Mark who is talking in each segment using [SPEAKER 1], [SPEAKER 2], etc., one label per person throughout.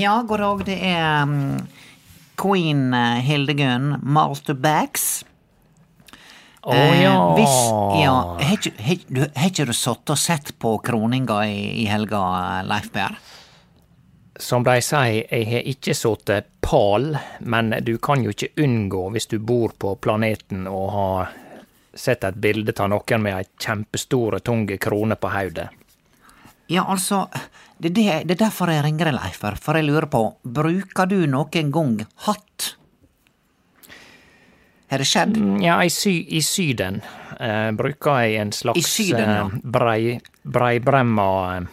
[SPEAKER 1] Ja, god dag. Det er um, Queen eh, Hildegunn, Master Backs.
[SPEAKER 2] Å ja.
[SPEAKER 1] hvis, ja Har ikke, du- sittet og sett på kroninga i, i helga, eh, Leif Berr?
[SPEAKER 2] Som de sier, jeg har ikke sittet pal, men du kan jo ikke unngå, hvis du bor på planeten, og har sett et bilde av noen med ei kjempestore, tunge krone på hodet.
[SPEAKER 1] Ja, altså, det, det, det er derfor jeg ringer deg, Leif for jeg lurer på, bruker du noen gang hatt? Har det skjedd?
[SPEAKER 2] Mm, Ja, i, sy i Syden eh, bruker jeg en slags
[SPEAKER 1] I Syden, ja.
[SPEAKER 2] eh, brei, breibremma eh,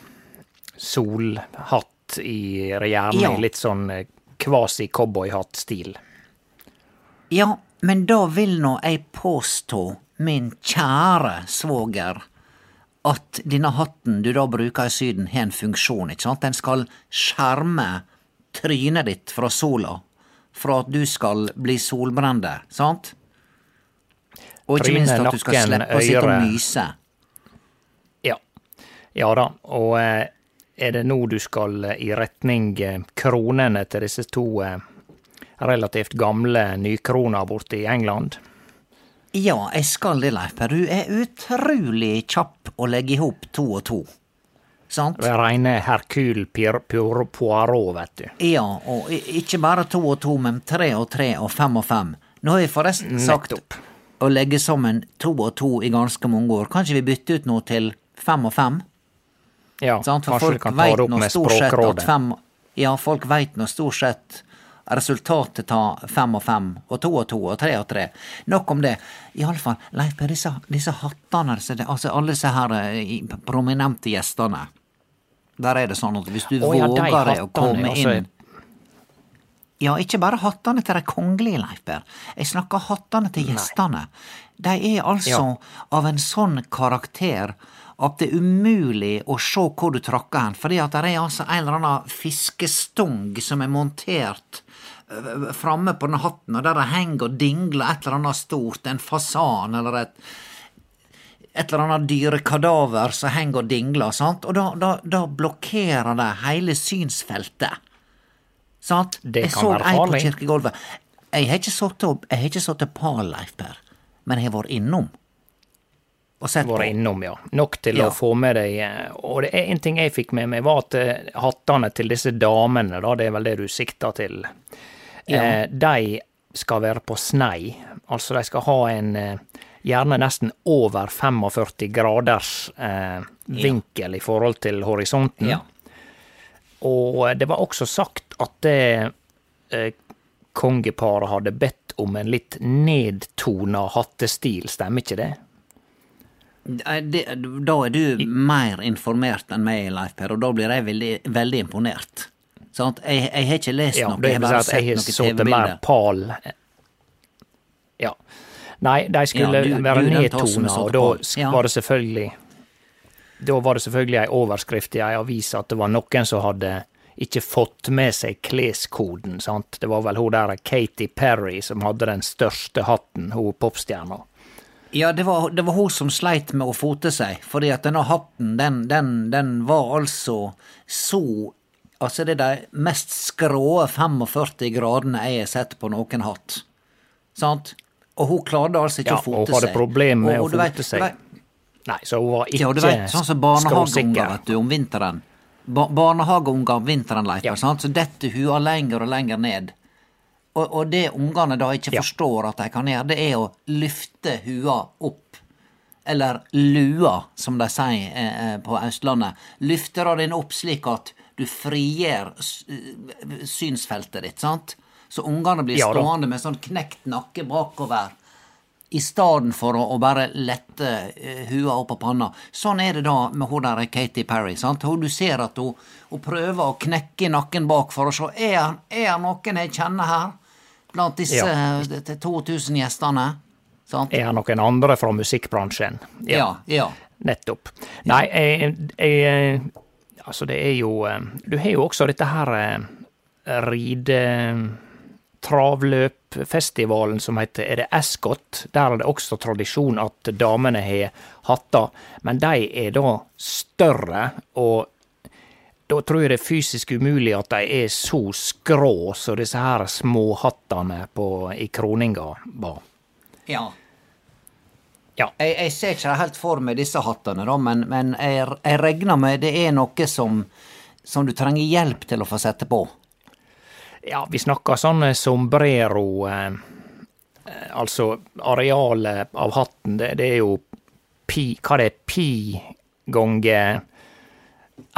[SPEAKER 2] solhatt i gjerne
[SPEAKER 1] Ja.
[SPEAKER 2] litt sånn eh, kvasi-cowboyhatt-stil.
[SPEAKER 1] Ja, men da vil nå jeg påstå, min kjære svoger, at denne hatten du da bruker i Syden, har en funksjon, ikke sant? Den skal skjerme trynet ditt fra sola, fra at du skal bli solbrende, sant? Og ikke
[SPEAKER 2] Tryne,
[SPEAKER 1] minst at du skal
[SPEAKER 2] nakken,
[SPEAKER 1] slippe å sitte og nyse.
[SPEAKER 2] Ja. Ja da, og eh, er det nå du skal eh, i retning eh, kronene til disse to relativt gamle nykroner borte i England?
[SPEAKER 1] Ja, jeg skal det, Leif Per. Du er utrolig kjapp å legge i hop to og to. Sant?
[SPEAKER 2] Det reine Pir- Poirot, vet du.
[SPEAKER 1] Ja, og ikke bare to og to, men tre og tre og fem og fem. Nå har vi forresten sagt
[SPEAKER 2] Nettopp.
[SPEAKER 1] å legge sammen to og to i ganske mange år. Kanskje vi bytte ut noe til fem og fem?
[SPEAKER 2] Ja,
[SPEAKER 1] Sant? For
[SPEAKER 2] kanskje
[SPEAKER 1] vi
[SPEAKER 2] kan ta det opp med Språkrådet.
[SPEAKER 1] fem Ja, folk veit nå stort sett resultatet ta fem og fem, og to og to, og tre og tre. Nok om det. Iallfall, Leif Per, disse, disse hattene, altså altså alle disse her eh, prominente gjestene. Der er det sånn at hvis du
[SPEAKER 2] oh, ja,
[SPEAKER 1] våger deg å komme
[SPEAKER 2] altså.
[SPEAKER 1] inn Ja, ikke bare hattene til de kongelige, Leif Per. Jeg snakker hattene til gjestene. De er altså av en sånn karakter at det er umulig å se hvor du tråkker hen, fordi at det er altså en eller annen fiskestong som er montert framme på den hatten, og der det henger og dingler et eller annet stort, en fasan eller et et eller annet dyrekadaver som henger og dingler, sant? og da, da, da blokkerer det hele synsfeltet. Sant?
[SPEAKER 2] Det
[SPEAKER 1] jeg
[SPEAKER 2] kan
[SPEAKER 1] så
[SPEAKER 2] være
[SPEAKER 1] ei på kirkegulvet. Jeg har ikke sittet jeg pal, Leif Per, men jeg har vært innom. Og sett på.
[SPEAKER 2] Vært innom, ja. Nok til
[SPEAKER 1] Ja.
[SPEAKER 2] å få med deg eh, Og det er en ting jeg fikk med meg, var at eh, hattene til disse damene, da, det er vel det du sikter til,
[SPEAKER 1] Ja.
[SPEAKER 2] eh, de skal være på snei. Altså, de skal ha en eh, gjerne nesten over 45 graders eh, vinkel i forhold til horisonten.
[SPEAKER 1] Ja.
[SPEAKER 2] Og det var også sagt at det eh, kongeparet hadde bedt om en litt nedtona hattestil, stemmer ikke det?
[SPEAKER 1] Eh, det, da er du mer informert enn meg, Leif Per, og da blir jeg veldig, veldig imponert. Sant? Jeg, jeg har ikke lest
[SPEAKER 2] Ja,
[SPEAKER 1] noe, jeg har bare sett
[SPEAKER 2] jeg har
[SPEAKER 1] noen
[SPEAKER 2] sittet mer
[SPEAKER 1] TV-bilder.
[SPEAKER 2] pal. Ja. Nei, de skulle
[SPEAKER 1] Ja, du-
[SPEAKER 2] være nedtona, og da
[SPEAKER 1] Ja.
[SPEAKER 2] var det selvfølgelig Da var det selvfølgelig ei overskrift i ei avis at det var noen som hadde ikke fått med seg kleskoden, sant. Det var vel hun der Katy Perry som hadde den største hatten, hun popstjerna.
[SPEAKER 1] Ja, det var, det var hun som sleit med å fote seg, fordi at denne hatten, den, den, den var altså så Altså, det er de mest skrå 45 gradene jeg har sett på noen hatt. Sant? Og hun klarte altså ikke
[SPEAKER 2] Ja,
[SPEAKER 1] å fote
[SPEAKER 2] seg. Hun
[SPEAKER 1] hadde
[SPEAKER 2] problemer med
[SPEAKER 1] Og-
[SPEAKER 2] å
[SPEAKER 1] vet-
[SPEAKER 2] fote seg.
[SPEAKER 1] vet-
[SPEAKER 2] Nei, så hun var ikke
[SPEAKER 1] Ja, du vet, sånn som barnehageunger, vet du, om vinteren. Ba barnehageunger om vinteren, leker,
[SPEAKER 2] Ja.
[SPEAKER 1] sant? så detter hua lenger og lenger ned. Og, og det ungene da ikke
[SPEAKER 2] Ja.
[SPEAKER 1] forstår at de kan gjøre, det er å løfte hua opp. Eller lua, som de sier eh, eh, på Østlandet. Løfter den opp slik at du frigjør eh, synsfeltet ditt, sant? Så ungene blir
[SPEAKER 2] Ja
[SPEAKER 1] stående med sånn knekt nakke bakover i stedet for å, å bare lette uh, hua opp av panna. Sånn er det da med hun der Katy Perry. sant? Hun, du ser at hun, hun prøver å knekke nakken bak for å se er det noen jeg kjenner her, blant disse
[SPEAKER 2] Ja.
[SPEAKER 1] eh, til 2000 gjestene. Sant?
[SPEAKER 2] Er det noen andre fra musikkbransjen?
[SPEAKER 1] Ja, ja.
[SPEAKER 2] Nettopp. Nei, jeg, jeg Altså, det er jo eh, Du har jo også dette her eh, ride... Travløpfestivalen som heter Er det Ascot? Der er det også tradisjon at damene har hatter, men de er da større, og da tror jeg det er fysisk umulig at de er så skrå som disse her småhattene på, i kroninga var.
[SPEAKER 1] ja.
[SPEAKER 2] Ja.
[SPEAKER 1] Jeg, jeg ser ikke helt for meg disse hattene, da, men, men jeg, jeg regner med det er noe som, som du trenger hjelp til å få sette på.
[SPEAKER 2] Ja, vi snakker sånn sombrero eh, eh, Altså, arealet av hatten, det, det er jo pi Hva det er pi ganger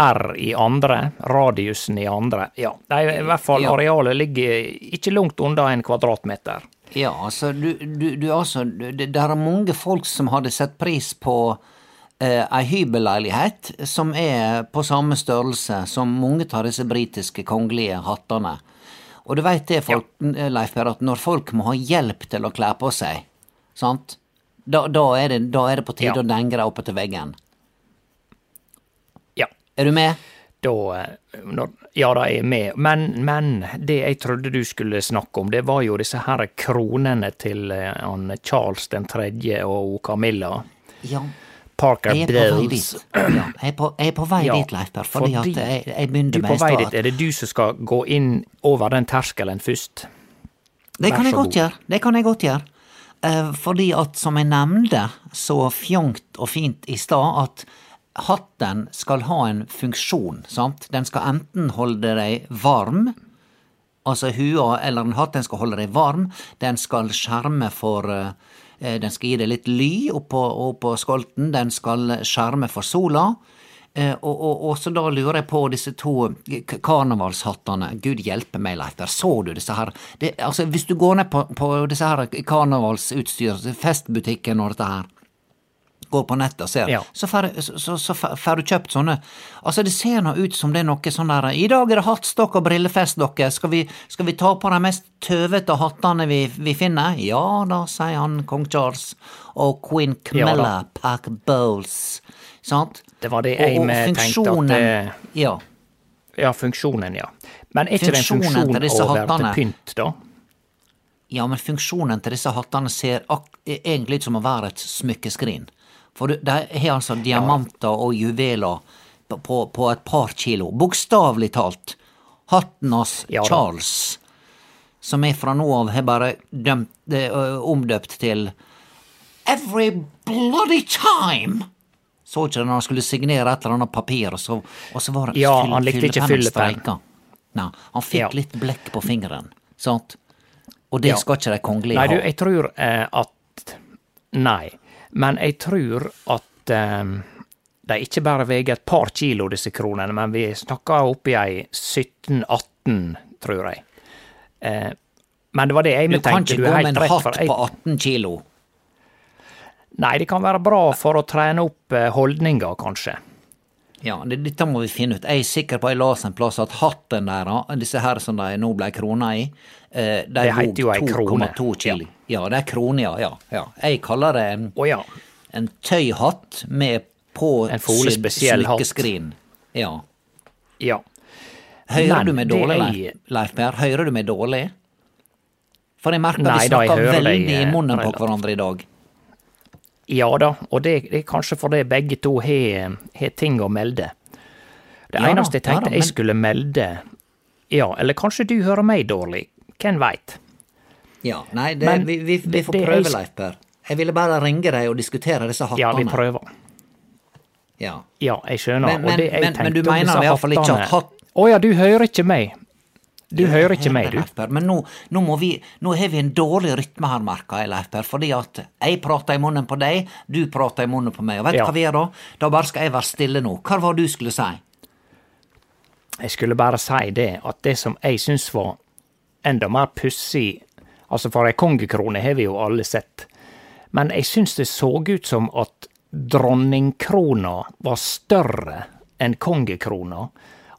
[SPEAKER 2] R i andre, radiusen i andre. Ja, det i hvert fall
[SPEAKER 1] Ja.
[SPEAKER 2] arealet ligger ikke langt unna en kvadratmeter.
[SPEAKER 1] Ja, altså, du, du, du altså Det er mange folk som hadde sett pris på eh, ei hybelleilighet som er på samme størrelse som mange av disse britiske kongelige hattene. Og du veit det, folk, ja. Leif Per, at når folk må ha hjelp til å kle på seg, sant, da, da, er, det, da er det på tide
[SPEAKER 2] Ja.
[SPEAKER 1] å dengre oppe til veggen.
[SPEAKER 2] Ja.
[SPEAKER 1] Er du med?
[SPEAKER 2] Da eh, når, Ja, da er jeg med. Men, men det jeg trodde du skulle snakke om, det var jo disse her kronene til eh, han Charles den tredje og Camilla.
[SPEAKER 1] Ja.
[SPEAKER 2] Parker
[SPEAKER 1] Jeg er på vei
[SPEAKER 2] Bills.
[SPEAKER 1] dit. Ja, jeg er på, jeg er på vei
[SPEAKER 2] Ja,
[SPEAKER 1] dit, Leif Per, fordi, at jeg, jeg begynner
[SPEAKER 2] du
[SPEAKER 1] med
[SPEAKER 2] på vei
[SPEAKER 1] stad
[SPEAKER 2] dit, er det du som skal gå inn over den terskelen først?
[SPEAKER 1] Det kan jeg godt
[SPEAKER 2] god.
[SPEAKER 1] gjøre. Det kan jeg godt gjøre. Eh, fordi at, som jeg nevnte så fjongt og fint i stad, at hatten skal ha en funksjon, sant? Den skal enten holde deg varm, altså hua eller en hatt, den skal holde deg varm, den skal skjerme for eh, Den skal gi deg litt ly oppå, oppå skolten, den skal skjerme for sola. Eh, og, og, og så da lurer jeg på disse to karnevalshattene. Gud hjelpe meg, Leif, så du disse her det, Altså, hvis du går ned på, på disse her karnevalsutstyr, festbutikken og dette her, går på nettet og ser,
[SPEAKER 2] Ja.
[SPEAKER 1] så får du kjøpt sånne Altså, det ser nå ut som det er noe sånn der I dag er det hattstokk og brillefest, dere. Skal vi, skal vi ta på de mest tøvete hattene vi, vi finner? Ja da, sier han kong Charles og queen Camilla
[SPEAKER 2] ja,
[SPEAKER 1] Pack Bowles. Sant?
[SPEAKER 2] Det var det jeg
[SPEAKER 1] Og- og
[SPEAKER 2] tenkte at det,
[SPEAKER 1] Ja.
[SPEAKER 2] Ja, funksjonen, ja. Men er ikke det en funksjon
[SPEAKER 1] hattene.
[SPEAKER 2] til pynt, da?
[SPEAKER 1] Ja, men funksjonen til disse hattene ser egentlig ut som å være et smykkeskrin. For de har altså diamanter og juveler på, på, et par kilo. Bokstavelig talt. Hatten hans
[SPEAKER 2] Ja.
[SPEAKER 1] Charles, som er fra nå av har bare dømt, øh, omdøpt til Every bloody time! Så ikke når han skulle signere et eller annet papir, og så, og så var det
[SPEAKER 2] Ja, han likte ikke fyllepenn.
[SPEAKER 1] Nei, han fikk
[SPEAKER 2] Ja.
[SPEAKER 1] litt blekk på fingeren, sant? Og det
[SPEAKER 2] Ja.
[SPEAKER 1] skal ikke de kongelige
[SPEAKER 2] Nei,
[SPEAKER 1] ha.
[SPEAKER 2] du, jeg tror eh, at Nei. Men jeg tror at eh, de ikke bare veier et par kilo, disse kronene, men vi snakker oppi ei 17-18, tror jeg. Eh, men det var det jeg tenkte.
[SPEAKER 1] Du kan ikke gå med en hatt
[SPEAKER 2] For jeg,
[SPEAKER 1] på 18 kilo.
[SPEAKER 2] nei, det kan være bra for å trene opp eh, holdninger, kanskje.
[SPEAKER 1] Ja, det, dette må vi finne ut. Jeg er sikker på jeg leste en plass at hatten der, disse her som de nå ble krona i, eh, de
[SPEAKER 2] krone.
[SPEAKER 1] 2,2 kilo. Ja. det er krone, ja, ja, ja. Jeg kaller det en,
[SPEAKER 2] oh, ja.
[SPEAKER 1] en tøyhatt med
[SPEAKER 2] spesiell hatt.
[SPEAKER 1] Ja.
[SPEAKER 2] Ja.
[SPEAKER 1] Hører
[SPEAKER 2] Men
[SPEAKER 1] du meg dårlig,
[SPEAKER 2] er-
[SPEAKER 1] Leif, Per? Hører du meg dårlig? For jeg merker
[SPEAKER 2] Nei
[SPEAKER 1] vi snakker
[SPEAKER 2] deg,
[SPEAKER 1] veldig i munnen på hverandre i dag.
[SPEAKER 2] Ja da, og det, det er kanskje fordi begge to har ting å melde. Det
[SPEAKER 1] Ja
[SPEAKER 2] eneste jeg
[SPEAKER 1] ja da,
[SPEAKER 2] tenkte
[SPEAKER 1] men-
[SPEAKER 2] jeg skulle melde Ja, eller kanskje du hører meg dårlig, hvem veit?
[SPEAKER 1] Ja, nei, det,
[SPEAKER 2] Men
[SPEAKER 1] vi, vi, vi får
[SPEAKER 2] det
[SPEAKER 1] prøve,
[SPEAKER 2] jeg-
[SPEAKER 1] Leif Per. Jeg ville bare ringe deg og diskutere disse hattene.
[SPEAKER 2] Ja, vi prøver.
[SPEAKER 1] Ja.
[SPEAKER 2] Ja, jeg skjønner.
[SPEAKER 1] Men- men- men- men du mener iallfall ikke at hatt-
[SPEAKER 2] Å ja, du hører ikke meg. Du hører ikke meg, du.
[SPEAKER 1] Men nå, nå, må vi, nå har vi en dårlig rytme her, merka jeg, Leif Per. Fordi at jeg prater i munnen på deg, du prater i munnen på meg. Og vet du
[SPEAKER 2] Ja.
[SPEAKER 1] hva vi gjør da? Da bare skal jeg være stille nå. Hva var det du skulle si?
[SPEAKER 2] Jeg skulle bare si det, at det som jeg syns var enda mer pussig Altså, for ei kongekrone har vi jo alle sett, men jeg syns det så ut som at dronningkrona var større enn kongekrona,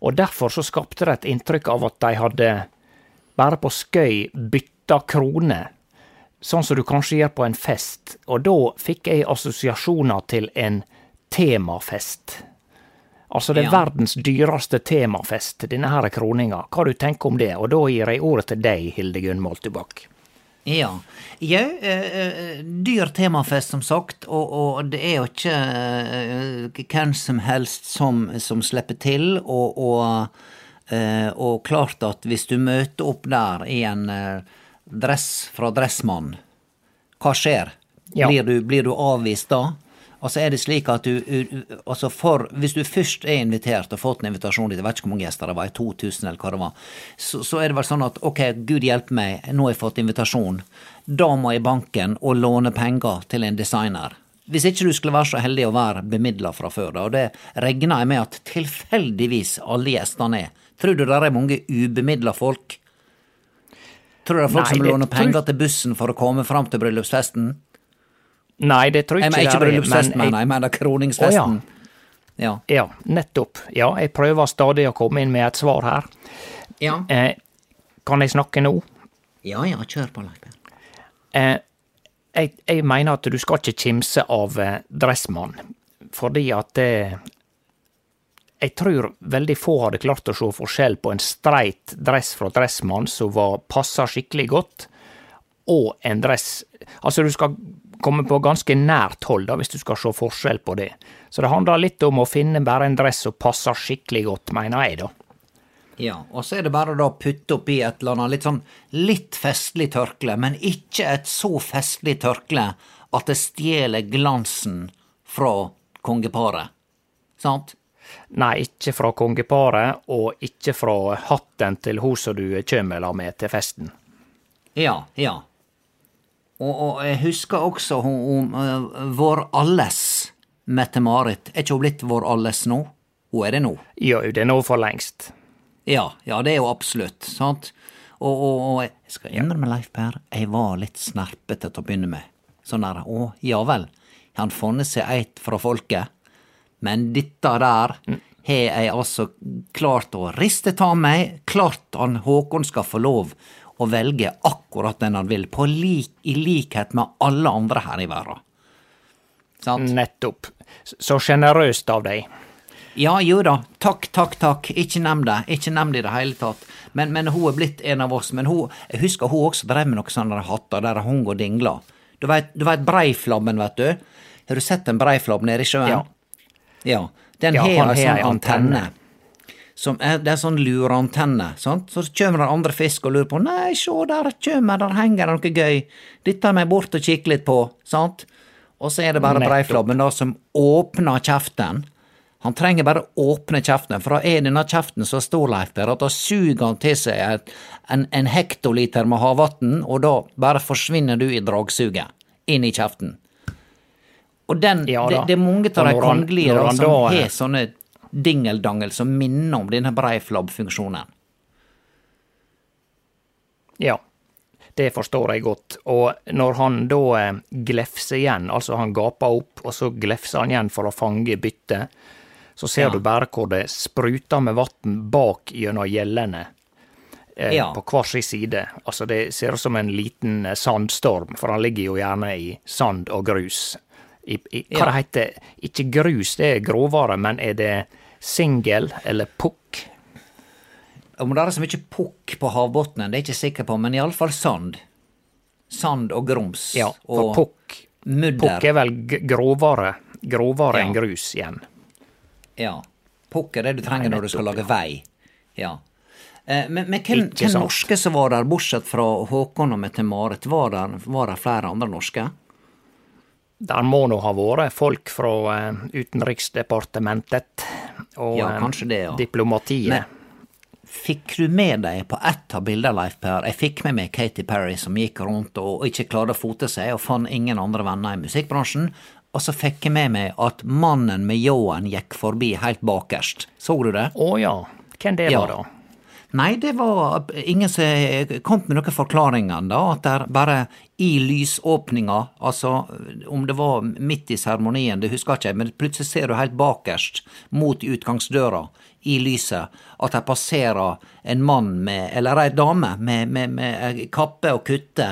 [SPEAKER 2] og derfor så skapte det et inntrykk av at de hadde bare på skøy bytta krone, sånn som du kanskje gjør på en fest, og da fikk jeg assosiasjoner til en temafest. Altså det er
[SPEAKER 1] Ja.
[SPEAKER 2] verdens dyreste temafest, denne her kroninga. Hva du tenker om det? Og da gir jeg ordet til deg, Hildegunn Moltebakk.
[SPEAKER 1] Ja. Jau, eh, eh, dyr temafest, som sagt, og, og det er jo ikke eh, hvem som helst som, som slipper til, og, og, eh, og klart at hvis du møter opp der i en eh, dress fra Dressmann, hva skjer?
[SPEAKER 2] Ja.
[SPEAKER 1] Blir, du, blir du avvist da? Altså er det slik at du, altså for, Hvis du først er invitert og fått en invitasjon dit, jeg vet ikke hvor mange gjester det var, 2000 eller hva det var, så, så er det vel sånn at ok, gud hjelpe meg, nå har jeg fått invitasjon. Da må jeg i banken og låne penger til en designer. Hvis ikke du skulle være så heldig å være bemidla fra før, da, og det regner jeg med at tilfeldigvis alle gjestene er. Tror du det er mange ubemidla folk? Tror du det er folk
[SPEAKER 2] Nei,
[SPEAKER 1] som låner penger til bussen for å komme fram til bryllupsfesten?
[SPEAKER 2] Nei, det tror
[SPEAKER 1] Jeg
[SPEAKER 2] jeg ikke
[SPEAKER 1] ikke
[SPEAKER 2] er,
[SPEAKER 1] bryllupsfesten,
[SPEAKER 2] men
[SPEAKER 1] jeg, jeg, jeg mener kroningsfesten. Ja.
[SPEAKER 2] Ja, nettopp. Ja, jeg prøver stadig å komme inn med et svar her.
[SPEAKER 1] Ja.
[SPEAKER 2] Eh, kan jeg snakke nå?
[SPEAKER 1] ja ja, kjør på, Leif
[SPEAKER 2] Eh, jeg, jeg mener at du skal ikke kimse av eh, Dressmann, fordi at eh, Jeg tror veldig få hadde klart å se forskjell på en streit dress fra Dressmann som var passa skikkelig godt, og en dress Altså, du skal komme på ganske nært hold da, hvis du skal se forskjell på det. Så det handler litt om å finne bare en dress som passer skikkelig godt, mener jeg, da.
[SPEAKER 1] Ja, og så er det bare å putte oppi et eller annet litt sånn litt festlig tørkle, men ikke et så festlig tørkle at det stjeler glansen fra kongeparet. Sant?
[SPEAKER 2] Nei, ikke fra kongeparet, og ikke fra hatten til hun som du kjem med til festen.
[SPEAKER 1] Ja, ja. Og, og jeg husker også hun, hun øh, vår alles Mette-Marit. Er ikke hun blitt vår alles nå? Hun er det nå.
[SPEAKER 2] Jo, det er nå for lengst.
[SPEAKER 1] Ja, ja, det er jo absolutt, sant? Og, og, og jeg skal innrømme, Leif Per, jeg var litt snerpete til å begynne med. Sånn der, å, ja vel, har han funnet seg eit fra folket? Men dette der har jeg altså klart å riste ta meg, klart han Håkon skal få lov å velge akkurat den han vil, på lik, i likhet med alle andre her i verden. Sant?
[SPEAKER 2] Nettopp. Så sjenerøst av deg.
[SPEAKER 1] Ja, jo da. Takk, takk, takk. Ikke nevn det. Ikke nevn det i det hele tatt. Men, men hun er blitt en av oss. Men hun, jeg husker hun også drev med noen sånne hatter der hun går og dingla. Du veit du vet breiflabben, vet du? Har du sett en breiflabb nede i sjøen?
[SPEAKER 2] Ja.
[SPEAKER 1] Ja. Den
[SPEAKER 2] Ja,
[SPEAKER 1] har ei sånn antenne.
[SPEAKER 2] antenne.
[SPEAKER 1] Som er, det er sånn lureantenne. sant? Så kommer det andre fisk og lurer på Nei, sjå, der kommer, der henger det noe gøy. Dette må jeg bort og kikke litt på. sant? Og så er det bare breiflabben da som åpner kjeften. Han trenger bare åpne kjeften, for da er denne kjeften så stor, Leif Per, at da suger han til seg et, en, en hektoliter med havvann, og da bare forsvinner du i dragsuget. Inn i kjeften. Og den,
[SPEAKER 2] Ja
[SPEAKER 1] det, det er mange av de kongelige som har sånne dingeldangel som minner om denne breiflabb-funksjonen.
[SPEAKER 2] Ja, det forstår jeg godt. Og når han da eh, glefser igjen, altså han gaper opp, og så glefser han igjen for å fange byttet, så ser
[SPEAKER 1] Ja.
[SPEAKER 2] du bare hvor det spruter med vann bak gjennom gjellene. Eh,
[SPEAKER 1] Ja.
[SPEAKER 2] På hver sin side. Altså Det ser ut som en liten eh, sandstorm, for han ligger jo gjerne i sand og grus. I, i, hva
[SPEAKER 1] Ja.
[SPEAKER 2] det heter Ikke grus, det er gråvare, men er det singel eller pukk?
[SPEAKER 1] Om det er så mye pukk på havbunnen, det er jeg ikke sikker på, men iallfall sand. Sand og grums.
[SPEAKER 2] Ja, for
[SPEAKER 1] og
[SPEAKER 2] pukk
[SPEAKER 1] mudder.
[SPEAKER 2] Pukk er vel grovere, grovere
[SPEAKER 1] Ja.
[SPEAKER 2] enn grus igjen.
[SPEAKER 1] Ja. Pukk er det du trenger
[SPEAKER 2] Nei,
[SPEAKER 1] når du skal lage vei. Ja. Eh, Men, men hvem, hvem norske som var der, bortsett fra Håkon og Mette-Marit, var var der flere andre norske?
[SPEAKER 2] Der må nå ha vært folk fra eh, Utenriksdepartementet og
[SPEAKER 1] Ja, det, ja.
[SPEAKER 2] diplomatiet.
[SPEAKER 1] Men- Fikk du med deg på ett av bildene, Leif Per? Jeg fikk med meg Katy Perry som gikk rundt og ikke klarte å fote seg, og fant ingen andre venner i musikkbransjen. Og så fikk jeg med meg at mannen med ljåen gikk forbi helt bakerst. Så du det?
[SPEAKER 2] Å ja, hvem det
[SPEAKER 1] Ja.
[SPEAKER 2] var da?
[SPEAKER 1] Nei, det var ingen som kom med noen forklaringer, da. At det bare i lysåpninga, altså om det var midt i seremonien, det husker jeg ikke, men plutselig ser du helt bakerst mot utgangsdøra i lyset at det passerer en mann med, eller ei dame med, med, med kappe og kutte,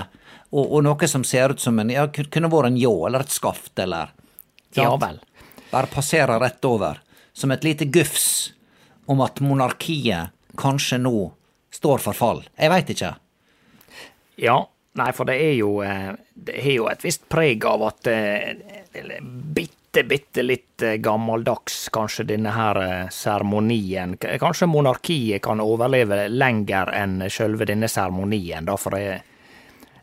[SPEAKER 1] og, og noe som ser ut som en, ja, kunne vært en ljå eller et skaft, eller
[SPEAKER 2] Ja vel.
[SPEAKER 1] bare passerer rett over, som et lite gufs om at monarkiet kanskje nå står for fall. Jeg veit ikke.
[SPEAKER 2] Ja, nei, for det er jo eh, Det har jo et visst preg av at eh, bitte, bitte litt eh, gammeldags, kanskje, denne her seremonien. Kanskje monarkiet kan overleve lenger enn sjølve denne seremonien, da, for det,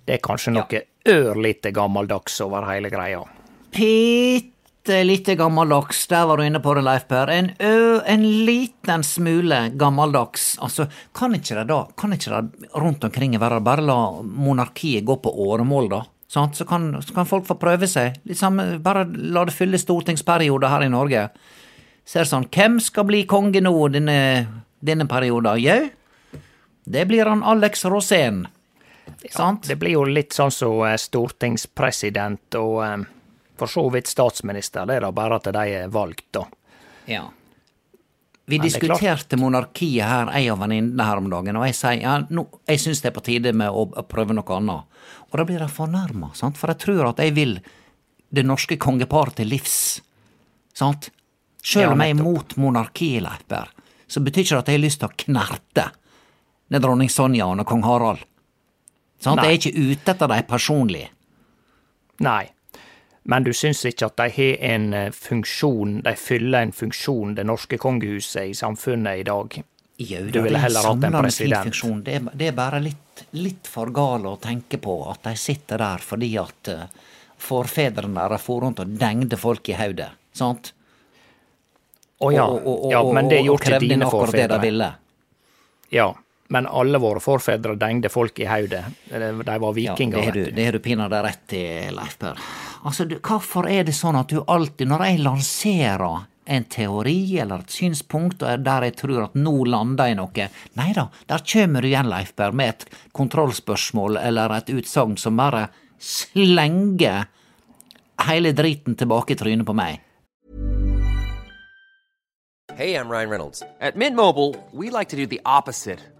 [SPEAKER 2] det er kanskje noe ørlite gammeldags over hele greia.
[SPEAKER 1] Bitte lite gammeldags, der var du inne på det, Leif Per. En ø, en liten smule gammeldags. Altså, kan ikke det da, kan ikke det rundt omkring i verden bare la monarkiet gå på åremål, da? Sant? Så, kan, så kan folk få prøve seg. Liksom, bare la det fylle stortingsperioder her i Norge. Ser sånn, hvem skal bli konge nå denne, denne perioden? Jau, det blir han Alex Rosén. Sant?
[SPEAKER 2] Det blir jo litt sånn som så stortingspresident og eh, for så vidt statsminister. Det er da bare at de er valgt, da.
[SPEAKER 1] Ja. Vi
[SPEAKER 2] er
[SPEAKER 1] diskuterte monarkiet her, jeg og venninnene her om dagen, og jeg sier ja, nå, jeg syns det er på tide med å, prøve noe annet. Og da blir de fornærma, sant, for jeg tror at jeg vil det norske kongeparet til livs. Sant? Sjøl om jeg er mot monarkiet, så betyr ikke det at jeg har lyst til å knerte med dronning Sonja og kong Harald. Sant?
[SPEAKER 2] Nei.
[SPEAKER 1] Jeg er ikke ute etter dem personlig.
[SPEAKER 2] Nei. Men du syns ikke at de har en eh, funksjon, de fyller en funksjon, det norske kongehuset, i samfunnet i dag?
[SPEAKER 1] Jo,
[SPEAKER 2] Du ville
[SPEAKER 1] er
[SPEAKER 2] heller hatt en president.
[SPEAKER 1] Det er, det er bare litt, litt for gale å tenke på at de sitter der fordi at uh, forfedrene deres for rundt og dengde folk i hodet. Sant?
[SPEAKER 2] Å ja.
[SPEAKER 1] Og, og, og,
[SPEAKER 2] ja, men det gjorde ikke dine
[SPEAKER 1] forfedre. det de ville.
[SPEAKER 2] Ja, men alle våre forfedre dengde folk i hodet. De var var
[SPEAKER 1] Ja,
[SPEAKER 2] vikinger.
[SPEAKER 1] det har du, det har du pinadø rett i, Leif Per. Altså, du, hvorfor er det sånn at du alltid, når jeg lanserer en teori eller et synspunkt er der jeg tror at nå lander jeg noe, nei da, der kommer du igjen, Leif Per, med et kontrollspørsmål eller et utsagn som bare slenger hele driten tilbake i trynet på meg.
[SPEAKER 3] Hey, I'm Ryan Reynolds. At Mint Mobile, we like to do the opposite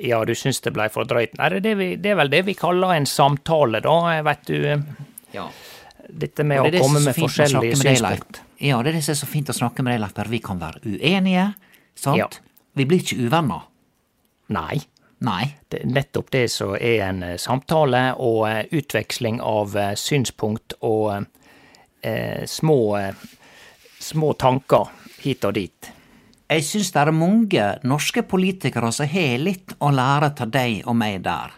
[SPEAKER 2] Ja, du syns det blei for drøyt. Nei, det det, er vel det vi kaller en samtale, da, vet du.
[SPEAKER 1] Ja.
[SPEAKER 2] Dette med
[SPEAKER 1] det å
[SPEAKER 2] komme med forskjellige
[SPEAKER 1] med
[SPEAKER 2] synspunkt.
[SPEAKER 1] Ja, det er det som er så fint å snakke med deg, Leif, vi kan være uenige, sant?
[SPEAKER 2] Ja.
[SPEAKER 1] Vi blir ikke uvenner.
[SPEAKER 2] Nei.
[SPEAKER 1] Nei.
[SPEAKER 2] Det er nettopp det som er en eh, samtale og eh, utveksling av eh, synspunkt og eh, små, eh, små tanker hit og dit.
[SPEAKER 1] Jeg syns det er mange norske politikere som har litt å lære av deg og meg der.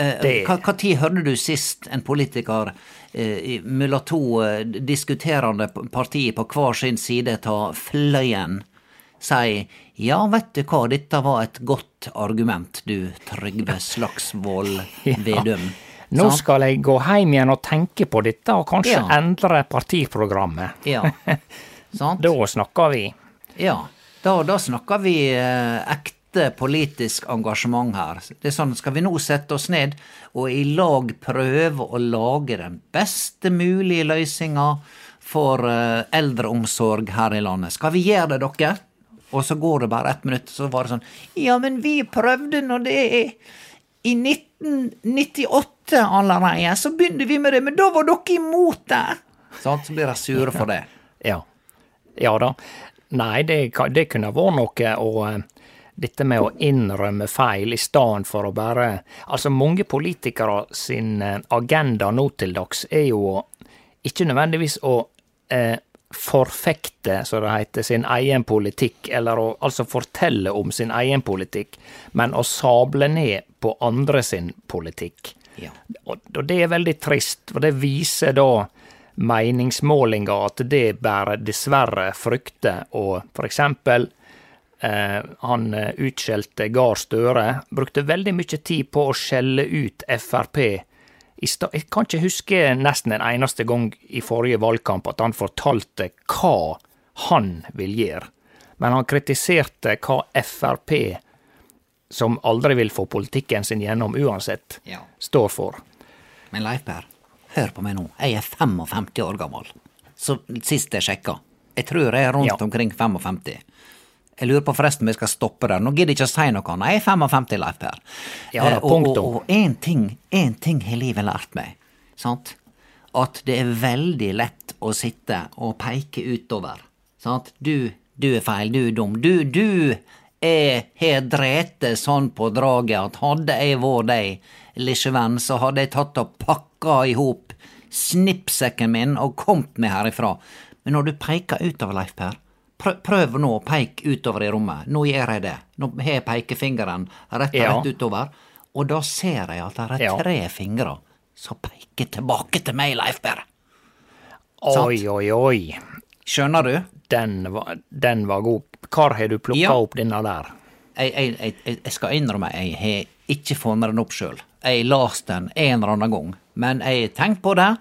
[SPEAKER 1] Eh, Hva tid hørte du sist en politiker eh, mellom to eh, diskuterende partier på hver sin side av fløyen si ja, vet du hva, dette var et godt argument, du Trygve Slagsvold Vedum.
[SPEAKER 2] Nå skal jeg gå hjem igjen og tenke på dette, og kanskje
[SPEAKER 1] Ja.
[SPEAKER 2] endre partiprogrammet.
[SPEAKER 1] Ja. Sant?
[SPEAKER 2] Da snakker vi.
[SPEAKER 1] Ja, da, da snakker vi eh, ekte politisk engasjement her. Det er sånn, Skal vi nå sette oss ned og i lag prøve å lage den beste mulige løsninga for eh, eldreomsorg her i landet? Skal vi gjøre det, dere? Og så går det bare ett minutt, så var det sånn Ja, men vi prøvde når det er i 1998 allerede, så begynte vi med det, men da var dere imot det! Sant? Så blir de sure for det.
[SPEAKER 2] Ja. Ja da. Nei, det, det kunne vært noe å eh, Dette med å innrømme feil i stedet for å bare Altså, mange politikere sin eh, agenda nå til dags er jo ikke nødvendigvis å eh, forfekte, som det heter, sin egen politikk, eller å altså fortelle om sin egen politikk, men å sable ned på andre sin politikk.
[SPEAKER 1] Ja.
[SPEAKER 2] Og og det er veldig trist, for det viser da meningsmålinger at det bærer dessverre frykter. og for eksempel eh, han eh, utskjelte Gahr Støre brukte veldig mye tid på å skjelle ut Frp. Jeg kan ikke huske nesten en eneste gang i forrige valgkamp at han fortalte hva han vil gjøre, men han kritiserte hva Frp, som aldri vil få politikken sin gjennom uansett,
[SPEAKER 1] Ja.
[SPEAKER 2] står for.
[SPEAKER 1] Men Leif Per, hør på meg nå. Jeg er 55 år gammel. Så sist jeg sjekka. Jeg tror jeg er rundt
[SPEAKER 2] Ja.
[SPEAKER 1] omkring 55. Jeg lurer på forresten om jeg skal stoppe der. Nå gidder jeg ikke å si noe annet. Jeg er 55, Leif Per.
[SPEAKER 2] Ja da,
[SPEAKER 1] Eh, og-
[SPEAKER 2] punktum.
[SPEAKER 1] Og én ting, en ting har livet lært meg. Sant? At det er veldig lett å sitte og peke utover. Sant? Du, du er feil, du er dum. Du, du er har drete sånn på draget at hadde jeg vært deg, lille venn, så hadde jeg tatt og pakka i hop snippsekken min og kommet meg herifra. Men når du peker utover, Leif Per, prøv, nå å peke utover i rommet. Nå gjør jeg det. Nå har jeg pekefingeren rett,
[SPEAKER 2] Ja.
[SPEAKER 1] rett utover, og da ser jeg at det er
[SPEAKER 2] Ja.
[SPEAKER 1] tre fingre som peker tilbake til meg, Leif Per.
[SPEAKER 2] Oi, oi, oi.
[SPEAKER 1] Skjønner du?
[SPEAKER 2] Den var, den var god. Hvor har du plukka
[SPEAKER 1] Ja.
[SPEAKER 2] opp denne der?
[SPEAKER 1] Jeg, jeg, jeg, jeg skal innrømme, jeg har ikke funnet den opp sjøl. Jeg las den en eller annen gang, men jeg tenker på det.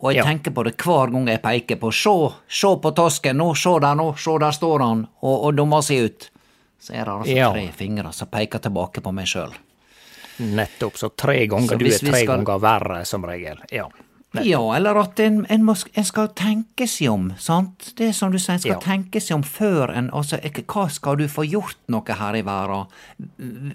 [SPEAKER 1] Og jeg
[SPEAKER 2] Ja.
[SPEAKER 1] tenker på det hver gang jeg peker på Se, se på tosken, nå, se der nå, se der står han, og, og dummer seg ut. Så er det altså
[SPEAKER 2] Ja.
[SPEAKER 1] tre fingre som peker tilbake på meg sjøl.
[SPEAKER 2] Nettopp. Så tre ganger.
[SPEAKER 1] Så
[SPEAKER 2] du er tre
[SPEAKER 1] skal-
[SPEAKER 2] ganger verre, som regel. Ja.
[SPEAKER 1] Ja, eller at en, en, må, en skal tenke seg om, sant? Det er som du sier, en skal
[SPEAKER 2] Ja.
[SPEAKER 1] tenke seg om før en Altså, hva skal du få gjort noe her i verden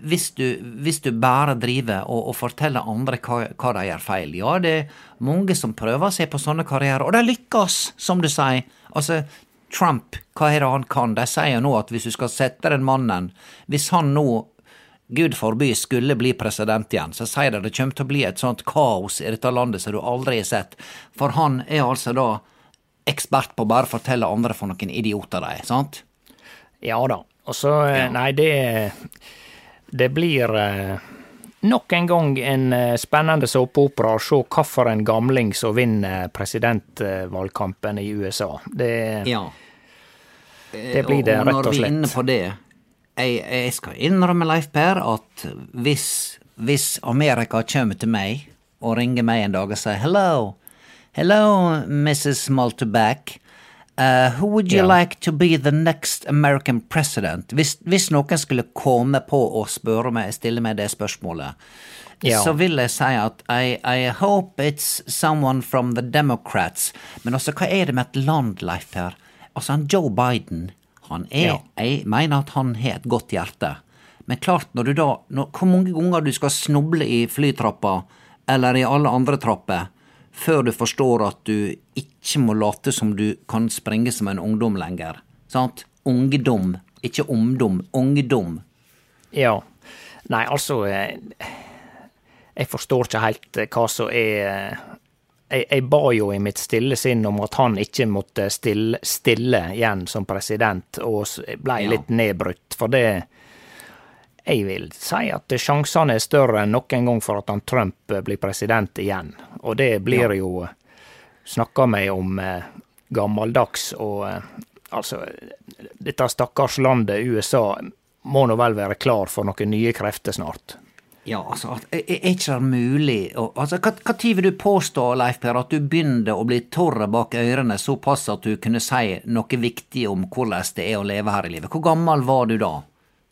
[SPEAKER 1] hvis du, hvis du bare driver og, og forteller andre hva, hva de gjør feil? Ja, det er mange som prøver seg på sånne karrierer, og de lykkes, som du sier. Altså, Trump, hva er det han kan? De sier jo nå at hvis du skal sette den mannen Hvis han nå Gud forby skulle bli president igjen, så sier de det kommer til å bli et sånt kaos i dette landet som du aldri har sett. For han er altså da ekspert på å bare fortelle andre for noen idioter de er, sant?
[SPEAKER 2] ja da. Og så eh,
[SPEAKER 1] Ja.
[SPEAKER 2] Nei, det Det blir eh, nok en gang en eh, spennende såpeopera å se hvilken gamling som vinner presidentvalgkampen i USA. Det,
[SPEAKER 1] Ja.
[SPEAKER 2] det blir det,
[SPEAKER 1] og,
[SPEAKER 2] rett
[SPEAKER 1] når
[SPEAKER 2] og
[SPEAKER 1] vi er inne på det, jeg, jeg skal innrømme, Leif Per, at hvis, hvis Amerika kommer til meg og ringer meg en dag og sier hello, hello, Mrs. Malteback, Uh, who would you
[SPEAKER 2] yeah.
[SPEAKER 1] like to be the next American president? Hvis, hvis noen skulle komme på å spørre meg, stille meg det spørsmålet,
[SPEAKER 2] Ja.
[SPEAKER 1] så vil jeg si at I, I hope it's someone from the Democrats. Men altså, hva er det med et land, Leif Per? Altså, han Joe Biden, han er
[SPEAKER 2] Ja.
[SPEAKER 1] Jeg mener at han har et godt hjerte. Men klart, når du da når, Hvor mange ganger du skal snuble i flytrappa, eller i alle andre trapper, før du forstår at du ikke må late som du kan springe som en ungdom lenger. Sant? Ungdom, ikke ungdom. Ungdom.
[SPEAKER 2] Ja. Nei, altså eh, Jeg forstår ikke helt eh, hva som er eh, jeg, jeg ba jo i mitt stille sinn om at han ikke måtte stille, stille igjen som president, og ble
[SPEAKER 1] Ja.
[SPEAKER 2] litt nedbrutt. For det Jeg vil si at sjansene er større enn noen gang for at han Trump eh, blir president igjen. Og det blir jo snakka meg om eh, gammeldags og eh, Altså, dette stakkars landet USA må nå vel være klar for noen nye krefter snart.
[SPEAKER 1] Ja, altså, er, ikke det mulig altså, hva, tid vil du påstå, Leif Per, at du begynte å bli tørr bak ørene såpass at du kunne si noe viktig om hvordan det er å leve her i livet? Hvor gammel var du da?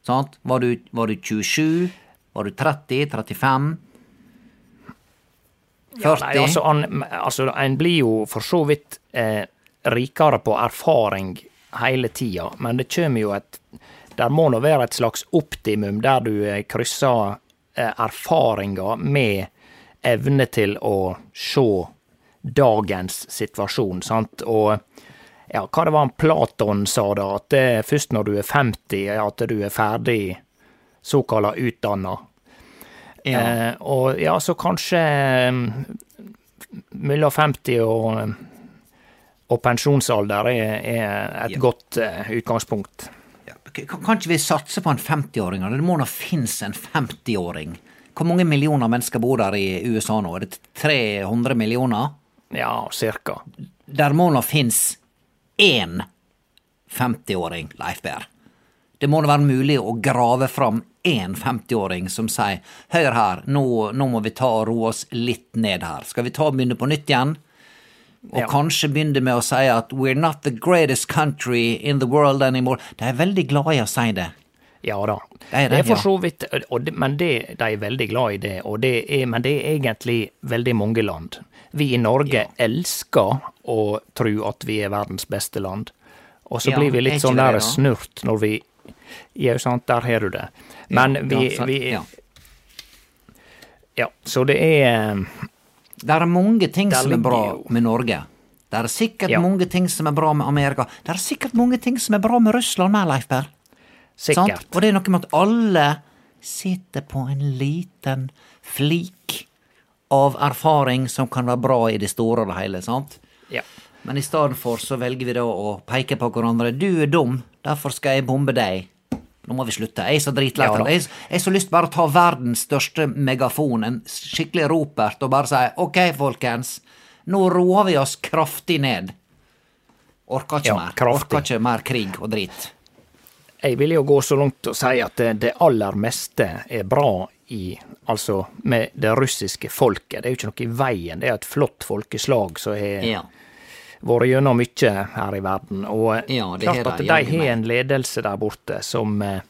[SPEAKER 1] Sant? Var, du, var du 27? Var du 30? 35? 40?
[SPEAKER 2] Nei, altså, an, altså, en blir jo for så vidt eh, rikere på erfaring hele tida, men det kommer jo et Der må nå være et slags optimum der du eh, krysser eh, erfaringa med evne til å se dagens situasjon, sant, og ja, hva det var han Platon sa da, at det er først når du er 50 at du er ferdig såkalla utdanna.
[SPEAKER 1] Ja.
[SPEAKER 2] Eh, og ja, så kanskje eh, mellom 50 og, og pensjonsalder er, er et
[SPEAKER 1] Ja.
[SPEAKER 2] godt eh, utgangspunkt.
[SPEAKER 1] Kan ikke vi satse på en 50-åring? Det må nå finnes en 50-åring. Hvor mange millioner mennesker bor der i USA nå? Er det 300 millioner?
[SPEAKER 2] Ja, cirka.
[SPEAKER 1] Der må nå finnes én 50-åring, Leif Berr. Det må da være mulig å grave fram én 50-åring som sier hør her, nå, nå må vi ta og roe oss litt ned her. Skal vi ta og begynne på nytt igjen? Og
[SPEAKER 2] Ja.
[SPEAKER 1] kanskje begynner med å si at we're not the greatest country in the world anymore. De er veldig glad i å si det.
[SPEAKER 2] Ja da.
[SPEAKER 1] Det er
[SPEAKER 2] Det for så vidt, det, men det, de er veldig glad i det, det er, men det er egentlig veldig mange land. Vi i Norge elsker å tro at vi er verdens beste land, og så
[SPEAKER 1] Ja,
[SPEAKER 2] blir vi litt sånn der snurt når vi Ja, sant, der har du det. Men
[SPEAKER 1] Ja,
[SPEAKER 2] vi,
[SPEAKER 1] ja, for,
[SPEAKER 2] vi
[SPEAKER 1] ja.
[SPEAKER 2] Ja, så det er
[SPEAKER 1] Det er mange ting som er bra med Norge. Det er sikkert
[SPEAKER 2] Ja.
[SPEAKER 1] mange ting som er bra med Amerika. Det er sikkert mange ting som er bra med Russland med, Leif Per.
[SPEAKER 2] Sikkert.
[SPEAKER 1] Og det er noe med at alle sitter på en liten flik av erfaring som kan være bra i det store og det hele, sant?
[SPEAKER 2] Ja.
[SPEAKER 1] Men i stedet for så velger vi da å peke på hverandre. Du er dum, derfor skal jeg bombe deg. Nå må vi slutte. Jeg er så dritlei
[SPEAKER 2] Ja
[SPEAKER 1] det. Jeg har så lyst bare å ta verdens største megafon, en skikkelig ropert, og bare si ok, folkens, nå roer vi oss kraftig ned. Orker ikke
[SPEAKER 2] Ja,
[SPEAKER 1] mer.
[SPEAKER 2] kraftig.
[SPEAKER 1] Orker ikke mer krig og drit.
[SPEAKER 2] Jeg vil jo gå så langt og si at det, aller meste er bra i Altså med det russiske folket. Det er jo ikke noe i veien. Det er et flott folkeslag som har. Vært gjennom mye her i verden. Og
[SPEAKER 1] Ja, det har
[SPEAKER 2] klart at
[SPEAKER 1] de
[SPEAKER 2] har en ledelse der borte som eh,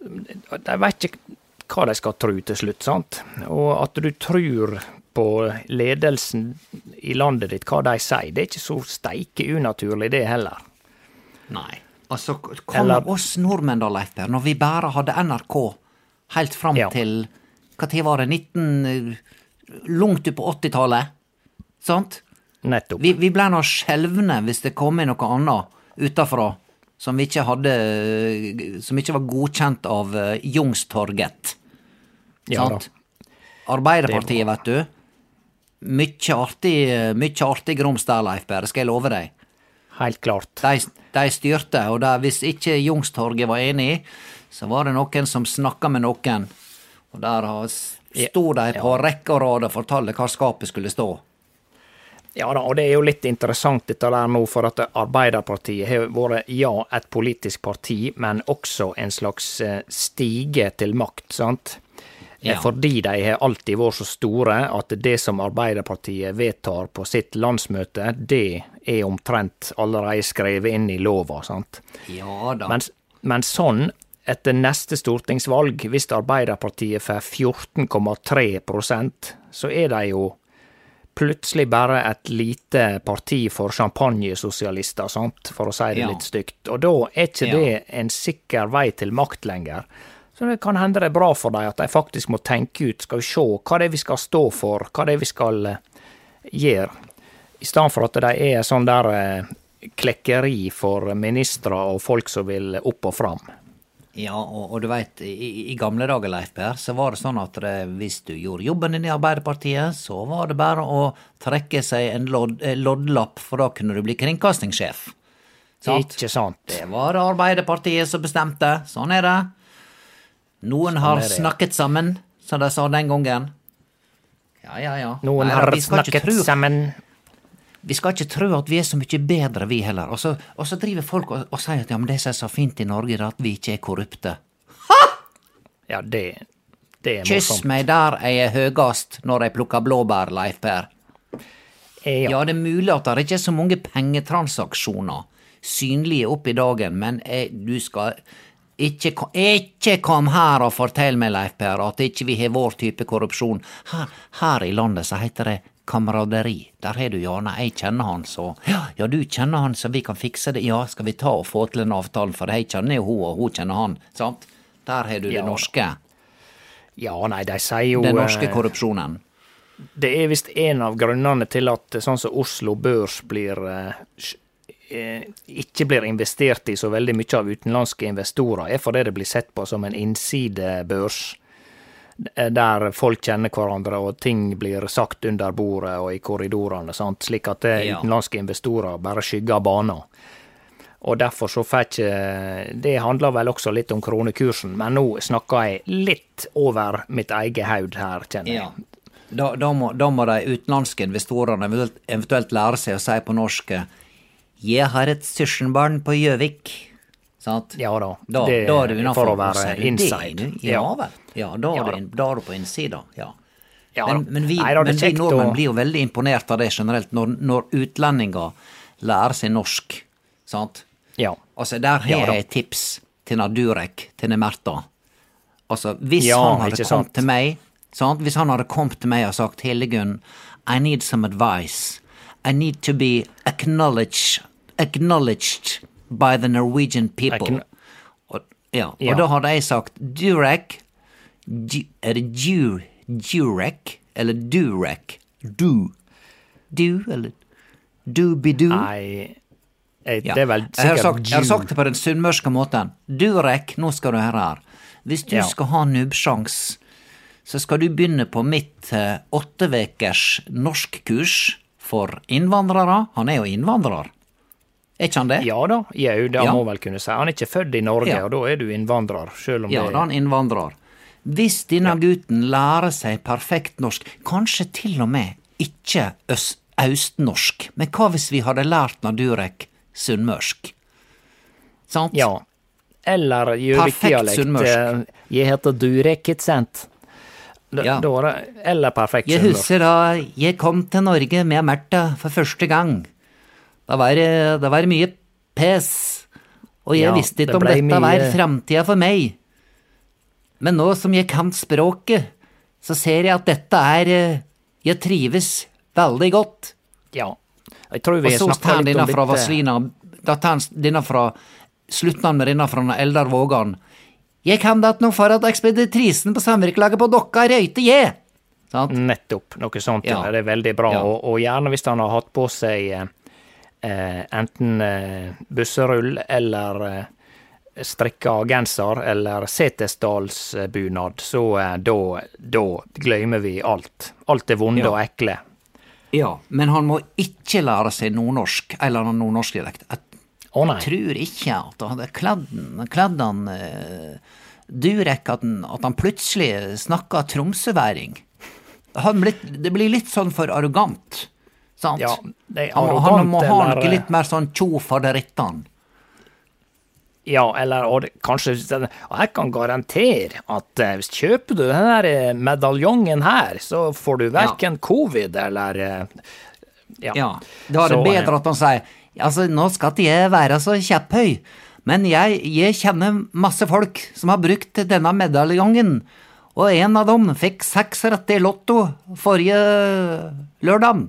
[SPEAKER 2] De vet ikke hva de skal tro til slutt, sant? Og at du tror på ledelsen i landet ditt, hva de sier, det er ikke så steike unaturlig, det heller.
[SPEAKER 1] Nei. Altså, kom
[SPEAKER 2] Eller-
[SPEAKER 1] oss nordmenn da, Leif Per, når vi bare hadde NRK helt fram
[SPEAKER 2] Ja.
[SPEAKER 1] til Hva tid var det? 19... Langt ut på 80-tallet. Sant?
[SPEAKER 2] Nettopp.
[SPEAKER 1] Vi, vi ble nå skjelvne hvis det kom inn noe annet utafra som ikke hadde Som ikke var godkjent av uh, Jungstorget.
[SPEAKER 2] Ja
[SPEAKER 1] sant? Arbeiderpartiet, vet du. Mykje artig, mykje artig grums der, Leif Berre, skal jeg love deg.
[SPEAKER 2] Helt klart.
[SPEAKER 1] De, de styrte, og der, hvis ikke Jungstorget var enig, så var det noen som snakka med noen. Og der sto de på rekke og rad og fortalte hva skapet skulle stå.
[SPEAKER 2] Ja da, og det er jo litt interessant dette der nå, for at Arbeiderpartiet har vært, ja, et politisk parti, men også en slags eh, stige til makt, sant? Eh,
[SPEAKER 1] Ja.
[SPEAKER 2] Fordi de har alltid vært så store at det som Arbeiderpartiet vedtar på sitt landsmøte, det er omtrent allerede skrevet inn i lova, sant.
[SPEAKER 1] Ja da.
[SPEAKER 2] Men, men sånn, etter neste stortingsvalg, hvis Arbeiderpartiet får 14,3% så er de jo plutselig bare et lite parti for champagnesosialister, sant, for å si det
[SPEAKER 1] Ja.
[SPEAKER 2] litt stygt. Og da er ikke
[SPEAKER 1] Ja.
[SPEAKER 2] det en sikker vei til makt lenger. Så det kan hende det er bra for dem at de faktisk må tenke ut, skal vi se hva det er vi skal stå for, hva det er vi skal eh, gjøre. I stedet for at de er sånn der eh, klekkeri for ministre og folk som vil opp og fram.
[SPEAKER 1] Ja, og, og du veit, i, i gamle dager, Leif Per, så var det sånn at det, hvis du gjorde jobben din i Arbeiderpartiet, så var det bare å trekke seg en lodd, eh, loddlapp, for da kunne du bli kringkastingssjef. Sant?
[SPEAKER 2] Ikke sant?
[SPEAKER 1] Det var det Arbeiderpartiet som bestemte. Sånn er det. Noen har
[SPEAKER 2] er det.
[SPEAKER 1] snakket sammen, som de sa den gangen. Ja, ja, ja.
[SPEAKER 2] Noen
[SPEAKER 1] Nei,
[SPEAKER 2] har snakket sammen.
[SPEAKER 1] Vi skal ikke tro at vi er så mye bedre, vi heller. Og så, og så driver folk og, og sier at ja, men det som er så fint i Norge, er at vi ikke er korrupte.
[SPEAKER 2] Ja, det, det er
[SPEAKER 1] Kyss
[SPEAKER 2] morsomt.
[SPEAKER 1] meg der jeg er høgast når jeg plukker blåbær, Leif Per.
[SPEAKER 2] Ja.
[SPEAKER 1] Ja, det er mulig at det ikke er så mange pengetransaksjoner synlige opp i dagen, men jeg, du skal ikke, ikke kom her og fortell meg, Leif Per, at ikke vi har vår type korrupsjon. Her, her i landet så heter det kameraderi. Der har du Jana, jeg kjenner han, så ja, du kjenner han, så vi kan fikse det. Ja, skal vi ta og få til en avtale, for jeg kjenner jo hun, og hun kjenner han, sant? Der har du
[SPEAKER 2] Ja.
[SPEAKER 1] det norske.
[SPEAKER 2] ja, nei, de sier jo
[SPEAKER 1] Den norske
[SPEAKER 2] eh,
[SPEAKER 1] korrupsjonen.
[SPEAKER 2] Det er visst en av grunnene til at sånn som Oslo Børs blir eh, eh, ikke blir investert i så veldig mye av utenlandske investorer, er fordi det blir sett på som en innsidebørs. Eh, Der folk kjenner hverandre, og ting blir sagt under bordet og i korridorene. Sant? Slik at eh,
[SPEAKER 1] Ja.
[SPEAKER 2] utenlandske investorer bare skygger banen. Og derfor så fikk jeg... Det handler vel også litt om kronekursen, men nå snakker jeg litt over mitt eget haud her, kjenner jeg.
[SPEAKER 1] Ja. Da, da, må, da må de utenlandske investorene eventuelt, eventuelt lære seg å si på norsk eh, 'Jeg har et søskenbarn på Gjøvik'. Sant?
[SPEAKER 2] Ja da,
[SPEAKER 1] Da,
[SPEAKER 2] det-
[SPEAKER 1] da er du innafor.
[SPEAKER 2] for å være inside.
[SPEAKER 1] Ja
[SPEAKER 2] Ja.
[SPEAKER 1] vel. Ja, da,
[SPEAKER 2] Ja
[SPEAKER 1] er du,
[SPEAKER 2] da.
[SPEAKER 1] inn- da er du på innsida. Ja.
[SPEAKER 2] Ja
[SPEAKER 1] men, men vi,
[SPEAKER 2] Nei
[SPEAKER 1] men
[SPEAKER 2] er
[SPEAKER 1] vi nordmenn
[SPEAKER 2] å-
[SPEAKER 1] blir jo veldig imponert av det generelt, når, når utlendinger lærer seg norsk. Sant?
[SPEAKER 2] Ja.
[SPEAKER 1] Altså, der har jeg et tips til Durek, til na Altså, hvis han hadde kommet
[SPEAKER 2] sant.
[SPEAKER 1] til meg sant? Hvis han hadde kommet til meg og sagt Hildegunn, I need some advice. I need to be acknowledged, acknowledged by the Norwegian people.
[SPEAKER 2] Acknow-
[SPEAKER 1] og, ja,
[SPEAKER 2] Ja.
[SPEAKER 1] da hadde jeg sagt Durek Du- Er det du, Durek eller Durek? Du. Du, eller Du-bi-du?
[SPEAKER 2] Nei jeg,
[SPEAKER 1] Ja.
[SPEAKER 2] Det er vel
[SPEAKER 1] jeg, har
[SPEAKER 2] sikkert
[SPEAKER 1] sagt, jeg har sagt det på den sunnmørske måten. Durek, nå skal du høre her. Hvis du
[SPEAKER 2] Ja.
[SPEAKER 1] skal ha nubbsjans, så skal du begynne på mitt eh, åttevekers norskkurs for innvandrere. Han er jo innvandrer. Er ikke han det?
[SPEAKER 2] Ja da, jau, det
[SPEAKER 1] Ja.
[SPEAKER 2] må vel kunne si. Han er ikke født i Norge,
[SPEAKER 1] Ja.
[SPEAKER 2] og da er du innvandrer, selv om
[SPEAKER 1] Ja,
[SPEAKER 2] det
[SPEAKER 1] da er han innvandrer. Hvis denne gutten lærer seg perfekt norsk, kanskje til og med ikke øst, austnorsk, men hva hvis vi hadde lært Nadurek sunnmørsk? Sant?
[SPEAKER 2] Ja. Eller Gjøvik-dialekt. eh, Jeg heter Durek, ikke sant?
[SPEAKER 1] Ja.
[SPEAKER 2] da er eller perfekt sunnmørsk.
[SPEAKER 1] Jeg husker da jeg kom til Norge med Märtha for første gang. Da var det, var mye pes, og jeg
[SPEAKER 2] Ja,
[SPEAKER 1] visste
[SPEAKER 2] det
[SPEAKER 1] ikke om
[SPEAKER 2] dette
[SPEAKER 1] dette var
[SPEAKER 2] mye-
[SPEAKER 1] framtida for meg. Men nå som jeg kan språket, så ser jeg at dette er eh, Jeg trives veldig godt.
[SPEAKER 2] Ja. Jeg tror
[SPEAKER 1] Og
[SPEAKER 2] vi
[SPEAKER 1] så tar
[SPEAKER 2] litt
[SPEAKER 1] denne
[SPEAKER 2] om
[SPEAKER 1] fra
[SPEAKER 2] dette.
[SPEAKER 1] Vazelina Da tar han denne fra Slutter med denne fra Eldar Vågan. Jeg kan det nå for at ekspeditrisen på samvirkelaget på Dokka røyte jeg! Sant?
[SPEAKER 2] Nettopp. Noe sånt. Ja. Det er veldig bra.
[SPEAKER 1] Ja.
[SPEAKER 2] Og, og gjerne hvis han har hatt på seg eh, eh, enten eh, busserull eller eh, strikka genser eller setesdalsbunad, så eh, da, da glemmer vi alt. Alt det vonde
[SPEAKER 1] Ja.
[SPEAKER 2] og ekle.
[SPEAKER 1] Ja, men han må ikke lære seg nordnorsk, eller noen nordnorsk dialekt. Jeg
[SPEAKER 2] Å nei.
[SPEAKER 1] tror ikke at han hadde han eh, Durek at han, at han plutselig snakka tromsøværing. Det blir litt sånn for arrogant, sant?
[SPEAKER 2] Ja, det er
[SPEAKER 1] han,
[SPEAKER 2] arrogant,
[SPEAKER 1] han må ha
[SPEAKER 2] eller-
[SPEAKER 1] noe litt mer sånn tjo faderittan.
[SPEAKER 2] Ja, eller og kanskje og Jeg kan garantere at eh, kjøper du den der eh, medaljongen her, så får du verken covid eller eh, ja.
[SPEAKER 1] Ja, Da er det
[SPEAKER 2] Så,
[SPEAKER 1] bedre at han sier altså, nå skal ikke jeg være så kjepphøy, men jeg, jeg kjenner masse folk som har brukt denne medaljongen, og en av dem fikk seks rette i Lotto forrige lørdag.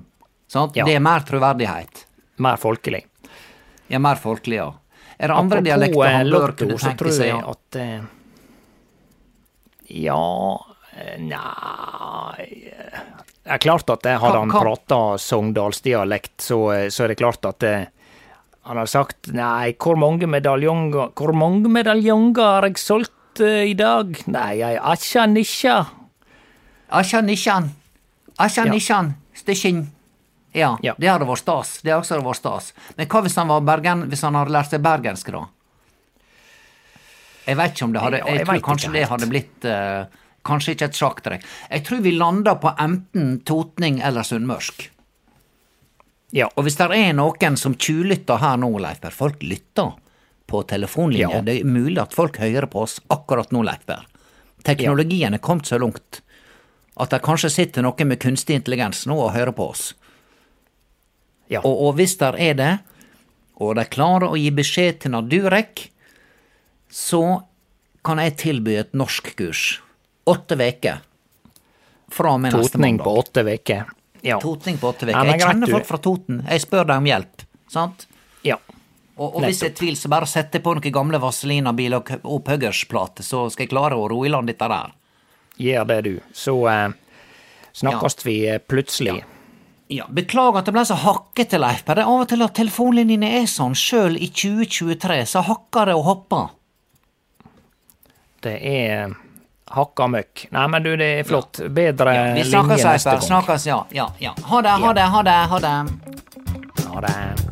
[SPEAKER 2] Ja.
[SPEAKER 1] det er mer troverdighet.
[SPEAKER 2] Mer folkelig.
[SPEAKER 1] Er mer folkelig, ja. Er det andre
[SPEAKER 2] Apropos
[SPEAKER 1] dialekter
[SPEAKER 2] eh,
[SPEAKER 1] han bør
[SPEAKER 2] Lotto,
[SPEAKER 1] kunne
[SPEAKER 2] så
[SPEAKER 1] tenke
[SPEAKER 2] tror
[SPEAKER 1] seg?
[SPEAKER 2] jeg
[SPEAKER 1] Ja.
[SPEAKER 2] at eh, Ja eh, Nei Det er klart at hadde han prata sogndalsdialekt, så, så er det klart at han har sagt Nei, hvor mange medaljonger Hvor mange medaljonger har jeg solgt uh, i dag? Nei, jeg asja nisja.
[SPEAKER 1] Asja nisjan. Asja nisjan. Stishin. Ja,
[SPEAKER 2] Ja.
[SPEAKER 1] det hadde vært stas. Det hadde også vært stas. Men hva hvis han var bergen, hvis han hadde lært seg bergensk, da? Jeg vet ikke om det hadde Jeg,
[SPEAKER 2] jeg
[SPEAKER 1] tror kanskje det hadde blitt uh, Kanskje ikke et sjakktrekk. Jeg tror vi landa på enten totning eller sunnmørsk.
[SPEAKER 2] Ja.
[SPEAKER 1] Og hvis det er noen som tjuvlytter her nå, Leif Berr, folk lytter på telefonlinja.
[SPEAKER 2] Ja.
[SPEAKER 1] Det er mulig at folk hører på oss akkurat nå, Leif Berr. Teknologien er kommet så langt at det kanskje sitter noen med kunstig intelligens nå og hører på oss.
[SPEAKER 2] Ja.
[SPEAKER 1] Og, og hvis der er det, og de klarer å gi beskjed til Nadurek, så kan jeg tilby et norskkurs. Åtte veker. Fra og med neste
[SPEAKER 2] Totning på åtte uker. Ja.
[SPEAKER 1] Totning på åtte
[SPEAKER 2] Ja,
[SPEAKER 1] veker. jeg kjenner folk fra Toten. Jeg spør dem om hjelp. Sant?
[SPEAKER 2] ja.
[SPEAKER 1] Og, og hvis jeg er tvil, så bare sett på noen gamle Vazelina-biler og opphuggersplater, så skal jeg klare å ro i land dette der.
[SPEAKER 2] Gjør det, du. Så eh, snakkes vi eh, plutselig.
[SPEAKER 1] Ja, Beklager at det ble så hakkete, Leif. Det er av og til at telefonlinjene er sånn. Sjøl i 2023 så hakker det og hopper.
[SPEAKER 2] Det er hakka møkk. Nei, men du, det er flott. Bedre
[SPEAKER 1] Vi
[SPEAKER 2] linje
[SPEAKER 1] snakkes, Leif.
[SPEAKER 2] neste gang.
[SPEAKER 1] Snakkes, ja. ja, ja. Ha det, ha det, ha det. ha det.
[SPEAKER 2] Ha det.